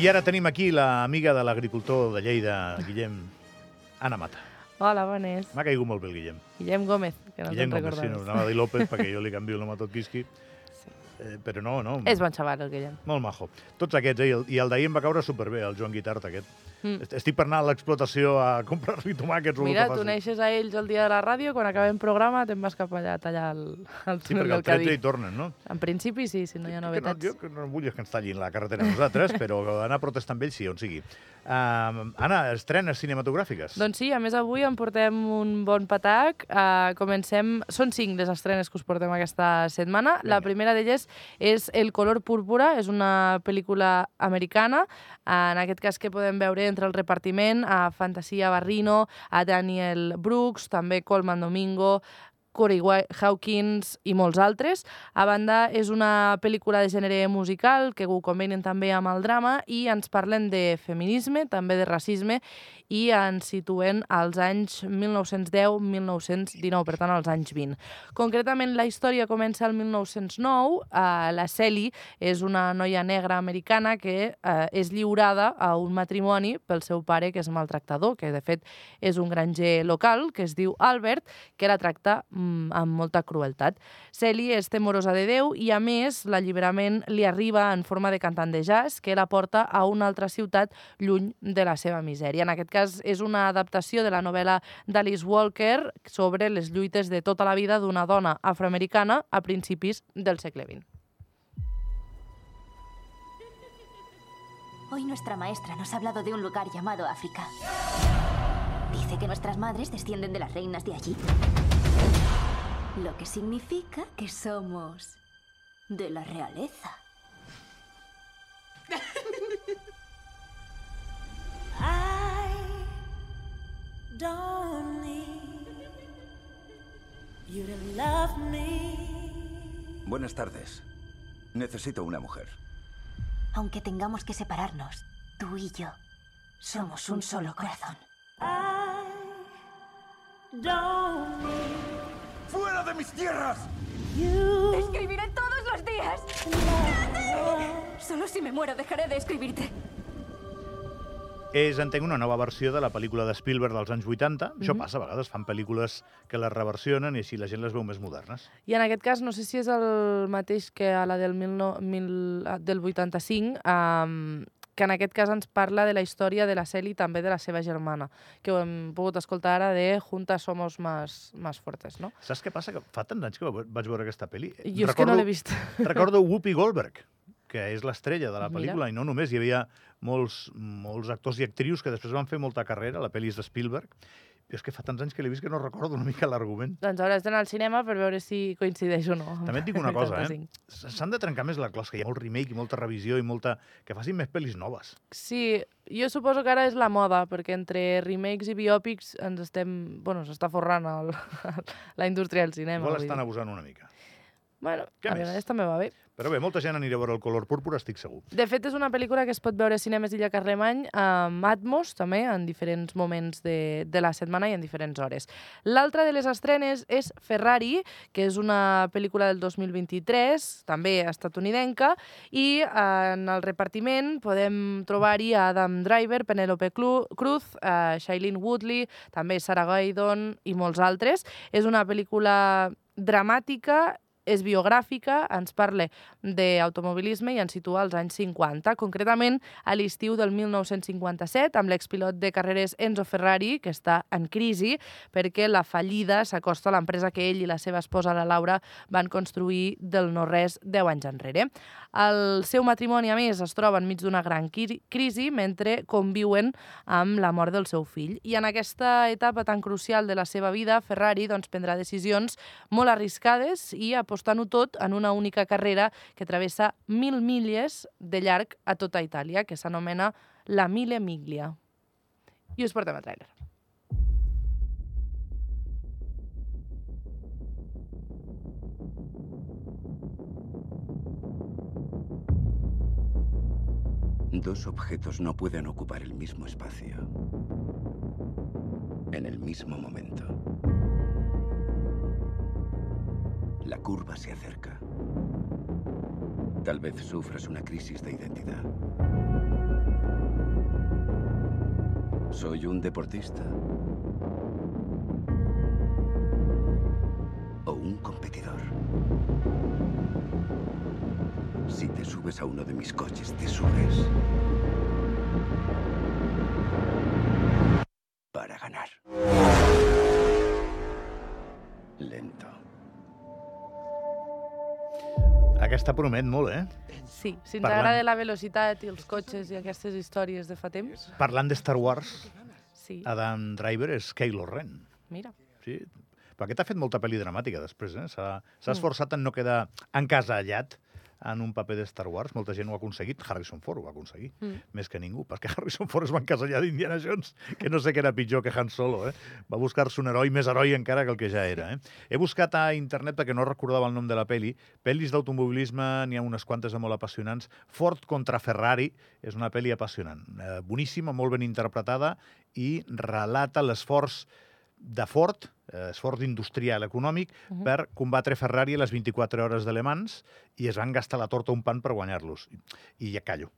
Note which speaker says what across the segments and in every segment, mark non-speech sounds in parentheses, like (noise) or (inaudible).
Speaker 1: I ara tenim aquí l'amiga de l'agricultor de Lleida, Guillem, Anna Mata.
Speaker 2: Hola, bones.
Speaker 1: M'ha caigut molt bé el Guillem.
Speaker 2: Guillem Gómez, que no
Speaker 1: Guillem
Speaker 2: te'n
Speaker 1: Gómez, sí, no, anava a dir López perquè jo li (laughs) canvio el nom a tot quisqui.
Speaker 2: Sí.
Speaker 1: Eh, però no, no.
Speaker 2: És bon xaval, el Guillem.
Speaker 1: Molt majo. Tots aquests, eh? I el, i el d'ahir em va caure superbé, el Joan Guitart aquest.
Speaker 2: Mm.
Speaker 1: Est- Estic per anar a l'explotació a comprar-li tomàquets o
Speaker 2: Mira,
Speaker 1: que
Speaker 2: tu
Speaker 1: faci.
Speaker 2: neixes a ells el dia de la ràdio, quan acabem programa te'n vas cap allà a tallar el, el
Speaker 1: Sí,
Speaker 2: túnel
Speaker 1: perquè el
Speaker 2: del
Speaker 1: 13
Speaker 2: Cadí.
Speaker 1: hi tornen, no?
Speaker 2: En principi sí, si no hi ha
Speaker 1: Que no,
Speaker 2: novetats.
Speaker 1: jo que no vull que ens tallin la carretera nosaltres, però anar a protestar amb ells sí, on sigui. Uh, Anna, estrenes cinematogràfiques?
Speaker 2: Doncs sí, a més avui en portem un bon patac. Uh, comencem... Són cinc les estrenes que us portem aquesta setmana. La
Speaker 1: Vinga.
Speaker 2: primera d'elles és El color púrpura, és una pel·lícula americana. Uh, en aquest cas que podem veure entre el repartiment a Fantasia Barrino, a Daniel Brooks, també Colman Domingo, Corey Hawkins i molts altres. A banda, és una pel·lícula de gènere musical que ho combinen també amb el drama i ens parlen de feminisme, també de racisme i ens situen als anys 1910-1919, per tant, als anys 20. Concretament, la història comença el 1909. Eh, la Sally és una noia negra americana que eh, és lliurada a un matrimoni pel seu pare, que és maltractador, que de fet és un granger local, que es diu Albert, que la tracta mm, amb molta crueltat. Sally és temorosa de Déu i, a més, l'alliberament li arriba en forma de cantant de jazz que la porta a una altra ciutat lluny de la seva misèria. En aquest cas, és una adaptació de la novel·la d'Alice Walker sobre les lluites de tota la vida d'una dona afroamericana a principis del segle XX.
Speaker 3: Hoy nuestra maestra nos ha hablado de un lugar llamado África. Dice que nuestras madres descienden de las reinas de allí. Lo que significa que somos de la realeza.
Speaker 4: Buenas tardes. Necesito una mujer.
Speaker 3: Aunque tengamos que separarnos, tú y yo somos un solo corazón.
Speaker 4: ¡Fuera de mis tierras!
Speaker 5: you.
Speaker 3: escribiré todos los días. Solo si me muero dejaré de escribirte.
Speaker 1: És, entenc, una nova versió de la pel·lícula de Spielberg dels anys 80. Això
Speaker 2: Mhm.
Speaker 1: passa, a vegades fan pel·lícules que les reversionen i així la gent les veu més modernes.
Speaker 2: I en aquest cas, no sé si és el mateix que a la del, mil no, mil, del 85, um, que en aquest cas ens parla de la història de la Celi i també de la seva germana, que ho hem pogut escoltar ara de Juntas somos más, más fuertes, no?
Speaker 1: Saps què passa? Que fa tants anys que vaig veure aquesta pel·li.
Speaker 2: Jo és que no l'he vist.
Speaker 1: Recordo Whoopi Goldberg, que és l'estrella de la
Speaker 2: Mira.
Speaker 1: pel·lícula, i no només, hi havia molts, molts actors i actrius que després van fer molta carrera, la pel·li és de Spielberg, però és que fa tants anys que l'he vist que no recordo una mica l'argument.
Speaker 2: Doncs hauràs d'anar al cinema per veure si coincideix o no. amb
Speaker 1: També et dic una cosa, eh?
Speaker 2: 85.
Speaker 1: S'han de trencar més la closca, hi ha molt remake i molta revisió i molta... que facin més pel·lis noves.
Speaker 2: Sí, jo suposo que ara és la moda, perquè entre remakes i biòpics ens estem... Bueno, s'està forrant el, (laughs) la indústria del cinema.
Speaker 1: Igual estan abusant una mica.
Speaker 2: Bueno,
Speaker 1: Què
Speaker 2: a
Speaker 1: més?
Speaker 2: també va bé.
Speaker 1: Però bé, molta gent anirà a veure el color púrpura, estic segur.
Speaker 2: De fet, és una pel·lícula que es pot veure a cinemes d'Illa Carlemany amb Atmos, també, en diferents moments de, de la setmana i en diferents hores. L'altra de les estrenes és Ferrari, que és una pel·lícula del 2023, també estatunidenca, i en el repartiment podem trobar-hi Adam Driver, Penelope Cruz, eh, Shailene Woodley, també Sarah Gaydon i molts altres. És una pel·lícula dramàtica és biogràfica, ens parla d'automobilisme i ens situa als anys 50, concretament a l'estiu del 1957, amb l'expilot de carreres Enzo Ferrari, que està en crisi perquè la fallida s'acosta a l'empresa que ell i la seva esposa, la Laura, van construir del no-res 10 anys enrere. El seu matrimoni, a més, es troba enmig d'una gran cri- crisi mentre conviuen amb la mort del seu fill. I en aquesta etapa tan crucial de la seva vida, Ferrari doncs, prendrà decisions molt arriscades i apostant-ho tot en una única carrera que travessa mil milles de llarg a tota Itàlia, que s'anomena la Mille Miglia. i us portem a tràiler.
Speaker 4: Dos objetos no pueden ocupar el mismo espacio. En el mismo momento. La curva se acerca. Tal vez sufras una crisis de identidad. ¿Soy un deportista? ¿O un competidor? Si te subes a uno de mis coches, te subes.
Speaker 1: Aquesta promet molt, eh?
Speaker 2: Sí, si ens
Speaker 1: Parlant-
Speaker 2: agrada la velocitat i els cotxes i aquestes històries de fa temps,
Speaker 1: Parlant de Star Wars,
Speaker 2: sí,
Speaker 1: Adam Driver és Kylo Ren.
Speaker 2: mira.
Speaker 1: Sí? Però aquest ha fet molta pel·li dramàtica després, eh? S'ha
Speaker 2: Mm.
Speaker 1: esforçat en no quedar encasallat en un paper de Star Wars. Molta gent ho ha aconseguit. Harrison Ford ho va aconseguir,
Speaker 2: Mm.
Speaker 1: més que ningú, perquè (laughs) Harrison Ford es va encasellar d'Indiana Jones, que no sé què era pitjor que Han Solo, eh? Va buscar-se un heroi més heroi encara que el que ja era, eh? He buscat a internet, perquè no recordava el nom de la peli, pel·lis d'automobilisme, n'hi ha unes quantes de molt apassionants. Ford contra Ferrari és una pel·li apassionant. Eh, boníssima, molt ben interpretada i relata l'esforç de Ford, eh, esforç industrial econòmic, uh -huh. per combatre Ferrari a les 24 hores de Le Mans i es van gastar la torta un pan per guanyar-los. I, ja callo.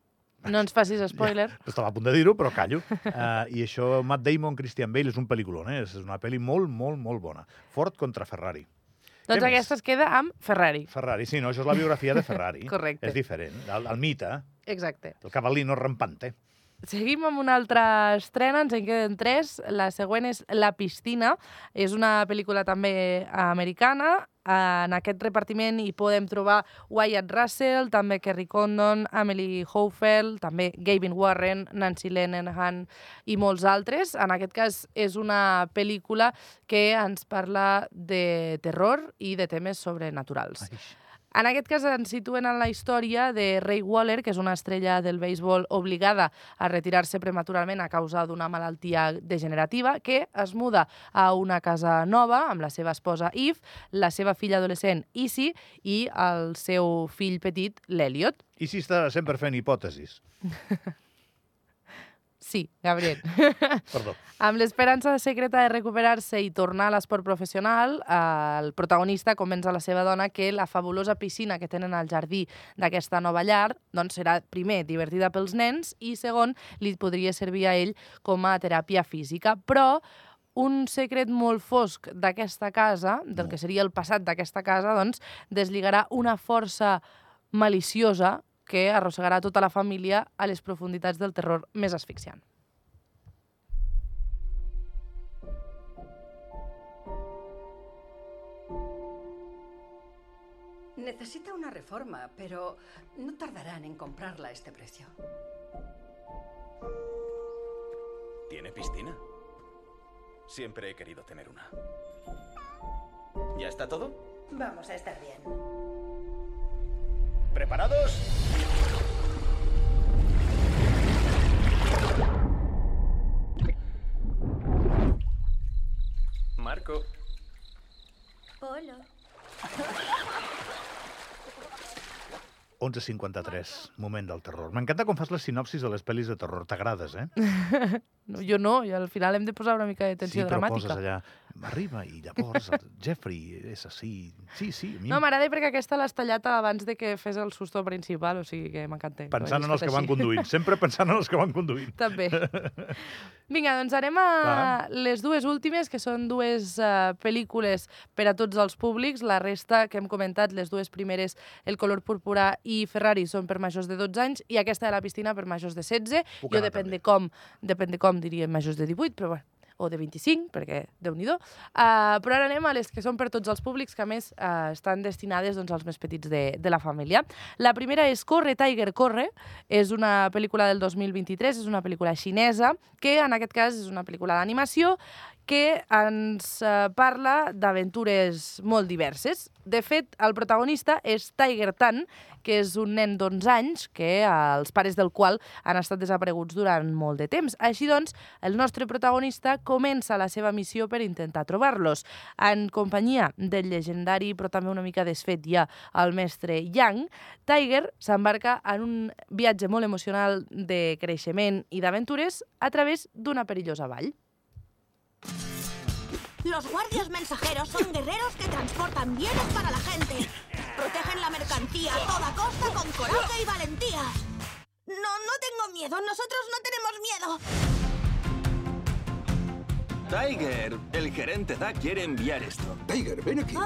Speaker 2: No ens facis (laughs) spoiler.
Speaker 1: Ja, estava a punt de dir-ho, però callo. Uh, I això, Matt Damon, Christian Bale, és un pel·lículon, eh? És una pel·li molt, molt, molt bona. Ford contra Ferrari.
Speaker 2: Doncs
Speaker 1: més?
Speaker 2: aquesta es queda amb Ferrari.
Speaker 1: Ferrari, sí, no, això és la biografia de Ferrari. (laughs)
Speaker 2: Correcte.
Speaker 1: És diferent. El, el mite,
Speaker 2: Exacte.
Speaker 1: el cavallino rampante.
Speaker 2: Seguim amb una altra estrena, ens en queden tres. La següent és La piscina. És una pel·lícula també americana. En aquest repartiment hi podem trobar Wyatt Russell, també Kerry Condon, Emily Houfel, també Gavin Warren, Nancy Lenehan i molts altres. En aquest cas és una pel·lícula que ens parla de terror i de temes sobrenaturals.
Speaker 1: Ai.
Speaker 2: En aquest cas ens situen en la història de Ray Waller, que és una estrella del béisbol obligada a retirar-se prematurament a causa d'una malaltia degenerativa, que es muda a una casa nova amb la seva esposa Eve, la seva filla adolescent Issy i el seu fill petit, l'Eliot.
Speaker 1: I si està sempre fent hipòtesis? (laughs)
Speaker 2: Sí, Gabriel. (laughs)
Speaker 1: Perdó.
Speaker 2: Amb l'esperança secreta de recuperar-se i tornar a l'esport professional, el protagonista convenç a la seva dona que la fabulosa piscina que tenen al jardí d'aquesta nova llar doncs serà, primer, divertida pels nens i, segon, li podria servir a ell com a teràpia física. Però un secret molt fosc d'aquesta casa, del que seria el passat d'aquesta casa, doncs, deslligarà una força maliciosa que arrossegarà tota la família a les profunditats del terror més asfixiant.
Speaker 6: Necesita una reforma, pero no tardarán en comprarla a este precio.
Speaker 7: ¿Tiene piscina? Siempre he querido tener una. ¿Ya está todo?
Speaker 6: Vamos a estar bien.
Speaker 7: ¿Preparados?
Speaker 1: 11.53, moment del terror. M'encanta com fas les sinopsis de les pel·lis de terror. T'agrades, eh? (laughs)
Speaker 2: No, jo no, i al final hem de posar una mica de tensió
Speaker 1: sí, però
Speaker 2: dramàtica.
Speaker 1: poses allà, arriba i llavors el Jeffrey és així. Sí, sí, mi
Speaker 2: No, m'agrada perquè aquesta l'has tallat abans de que fes el susto principal, o sigui que m'encanta.
Speaker 1: pensant en els que van conduint, sempre pensant en els que van conduint. (laughs)
Speaker 2: També. (laughs) Vinga, doncs anem a
Speaker 1: Va.
Speaker 2: les dues últimes, que són dues uh, pel·lícules per a tots els públics. La resta que hem comentat, les dues primeres, El color púrpura i Ferrari, són per majors de 12 anys, i aquesta de la piscina per majors de 16.
Speaker 1: Puc
Speaker 2: jo depèn
Speaker 1: també.
Speaker 2: de com, depèn de com diríem majors de 18, però bueno, o de 25, perquè déu nhi uh, Però ara anem a les que són per tots els públics, que a més uh, estan destinades doncs, als més petits de, de la família. La primera és Corre, Tiger, Corre. És una pel·lícula del 2023, és una pel·lícula xinesa, que en aquest cas és una pel·lícula d'animació que ens eh, parla d'aventures molt diverses. De fet, el protagonista és Tiger Tan, que és un nen d'11 anys, que eh, els pares del qual han estat desapareguts durant molt de temps. Així doncs, el nostre protagonista comença la seva missió per intentar trobar-los. En companyia del llegendari, però també una mica desfet ja, el mestre Yang, Tiger s'embarca en un viatge molt emocional de creixement i d'aventures a través d'una perillosa vall.
Speaker 8: Los guardias mensajeros son guerreros que transportan bienes para la gente. Protegen la mercancía a toda costa con coraje y valentía. No, no tengo miedo. Nosotros no tenemos miedo.
Speaker 9: Tiger, el gerente Da quiere enviar esto.
Speaker 10: Tiger, ven aquí.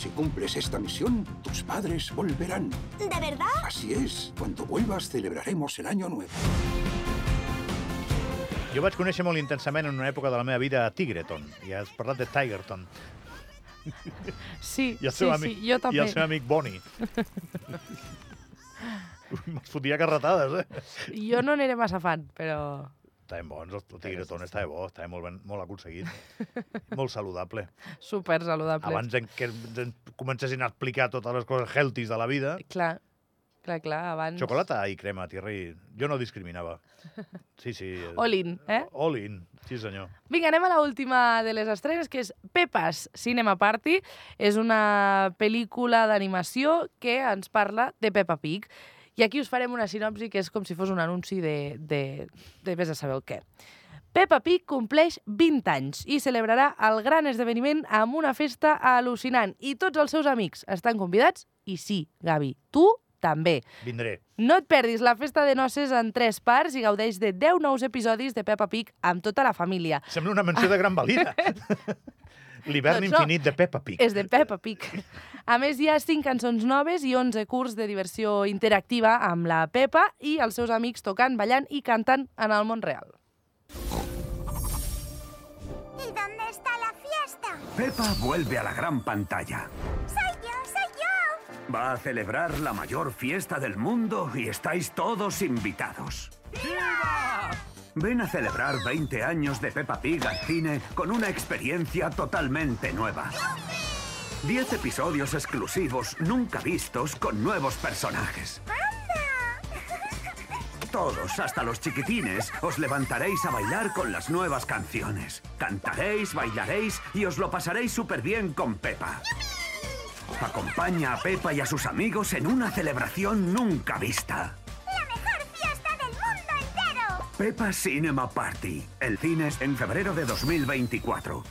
Speaker 10: Si cumples esta misión, tus padres volverán.
Speaker 8: ¿De verdad?
Speaker 10: Así es. Cuando vuelvas, celebraremos el año nuevo.
Speaker 1: Jo vaig conèixer molt intensament en una època de la meva vida a Tigreton, i has parlat de Tigerton,
Speaker 2: Sí,
Speaker 1: i el
Speaker 2: sí,
Speaker 1: seu,
Speaker 2: sí,
Speaker 1: amic,
Speaker 2: jo
Speaker 1: i
Speaker 2: també.
Speaker 1: el seu amic Bonnie. (laughs) Me'ls fotia carretades, eh?
Speaker 2: Jo no n'era massa fan, però...
Speaker 1: Estaven bons, el Tigreton estava bo, estava molt, ben, molt aconseguit, molt saludable. (laughs)
Speaker 2: Super saludable.
Speaker 1: Abans en que ens comencessin a explicar totes les coses healthies de la vida,
Speaker 2: Clar, clar, clar, abans...
Speaker 1: xocolata i crema, Thierry, jo no discriminava. Sí, sí. (laughs)
Speaker 2: All in, eh?
Speaker 1: All in, sí senyor.
Speaker 2: Vinga, anem a l'última de les estrenes, que és Pepas Cinema Party. És una pel·lícula d'animació que ens parla de Peppa Pig. I aquí us farem una sinopsi que és com si fos un anunci de, de, de vés a saber el què. Peppa Pig compleix 20 anys i celebrarà el gran esdeveniment amb una festa al·lucinant. I tots els seus amics estan convidats? I sí, Gavi, tu també.
Speaker 1: Vindré.
Speaker 2: No et perdis la festa de noces en tres parts i gaudeix de 10 nous episodis de Peppa Pig amb tota la família.
Speaker 1: Sembla una menció de gran valida. (laughs) L'hivern
Speaker 2: Doncs no.
Speaker 1: infinit de Peppa Pig.
Speaker 2: És de Peppa Pig. A més, hi ha 5 cançons noves i 11 curs de diversió interactiva amb la Peppa i els seus amics tocant, ballant i cantant en el món real.
Speaker 8: ¿Y dónde está la fiesta?
Speaker 9: Peppa vuelve a la gran pantalla.
Speaker 8: Yo.
Speaker 9: Va a celebrar la mayor fiesta del mundo y estáis todos invitados. Ven a celebrar 20 años de Peppa Pig al cine con una experiencia totalmente nueva. 10 episodios exclusivos nunca vistos con nuevos personajes. (laughs) Todos, hasta los chiquitines, os levantaréis a bailar con las nuevas canciones. Cantaréis, bailaréis y os lo pasaréis súper bien con Peppa. Acompaña a Peppa y a sus amigos en una celebración nunca vista.
Speaker 8: La mejor fiesta del mundo entero.
Speaker 9: Peppa Cinema Party. El cine es en febrero de 2024.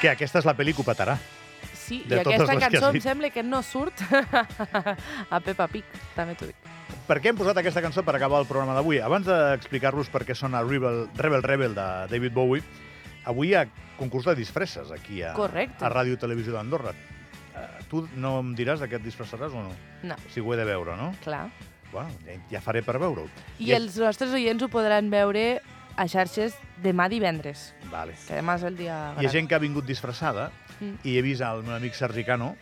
Speaker 1: Que aquesta és la pel·li que ho petarà.
Speaker 2: Sí,
Speaker 1: De
Speaker 2: i aquesta cançó em sembla que no surt (laughs) a Peppa Pig, també t'ho dic.
Speaker 1: Per què hem posat aquesta cançó per acabar el programa d'avui? Abans d'explicar-vos per què sona Rebel, Rebel Rebel de David Bowie, avui hi ha concurs de disfresses aquí a,
Speaker 2: Correcte.
Speaker 1: a Ràdio i Televisió d'Andorra. Uh, tu no em diràs de què et disfressaràs o no?
Speaker 2: No,
Speaker 1: Si ho he de veure, no?
Speaker 2: clar.
Speaker 1: Bueno, ja, ja faré per veure-ho.
Speaker 2: I els nostres oients ho podran veure a xarxes demà divendres,
Speaker 1: Vale.
Speaker 2: que demà és el dia
Speaker 1: Hi ha
Speaker 2: gran.
Speaker 1: gent que ha vingut disfressada
Speaker 2: Mm.
Speaker 1: i he vist el meu amic Sergi Cano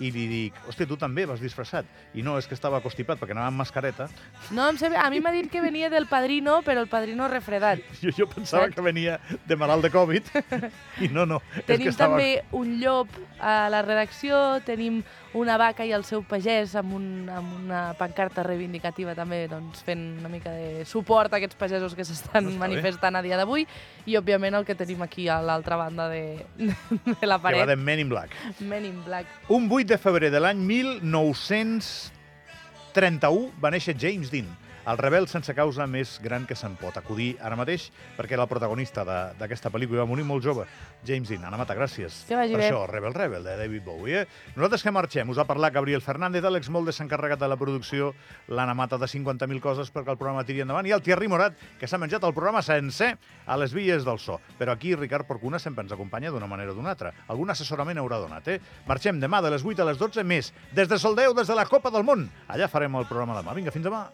Speaker 1: i li dic, hòstia, tu també vas disfressat. I no, és que estava constipat perquè anava amb mascareta.
Speaker 2: No, em sembla, a mi m'ha dit que venia del padrino, però el padrino refredat. (laughs)
Speaker 1: Jo, jo pensava
Speaker 2: Saps?
Speaker 1: que venia de malalt de Covid (laughs) i no, no. és
Speaker 2: Tenim
Speaker 1: que estava...
Speaker 2: també un llop a la redacció, tenim una vaca i el seu pagès amb, un, amb una pancarta reivindicativa també doncs, fent una mica de suport a aquests pagesos que s'estan
Speaker 1: No està bé.
Speaker 2: manifestant a dia d'avui i, òbviament, el que tenim aquí a l'altra banda de, (laughs) de la
Speaker 1: Que va
Speaker 2: paret,
Speaker 1: de Men in Black.
Speaker 2: Men in Black.
Speaker 1: Un 8 de febrer de l'any 1931 va néixer James Dean, el rebel sense causa més gran que se'n pot acudir ara mateix, perquè era el protagonista de- d'aquesta pel·lícula i va morir molt jove. James Dean, Anna Mata, gràcies.
Speaker 2: Que vagi
Speaker 1: per
Speaker 2: bé.
Speaker 1: això, Rebel Rebel, de David Bowie. Eh? Nosaltres que marxem, us ha parlat Gabriel Fernández, Àlex Molde s'ha encarregat de la producció, l'Anna Mata de 50.000 coses perquè el programa tiri endavant, i el Thierry Morat, que s'ha menjat el programa sencer a les vies del so. Però aquí Ricard Porcuna sempre ens acompanya d'una manera o d'una altra. Algun assessorament haurà donat, eh? Marxem demà de les 8 a les 12 més, des de Soldeu, des de la Copa del Món. Allà farem el programa demà. Vinga, fins demà.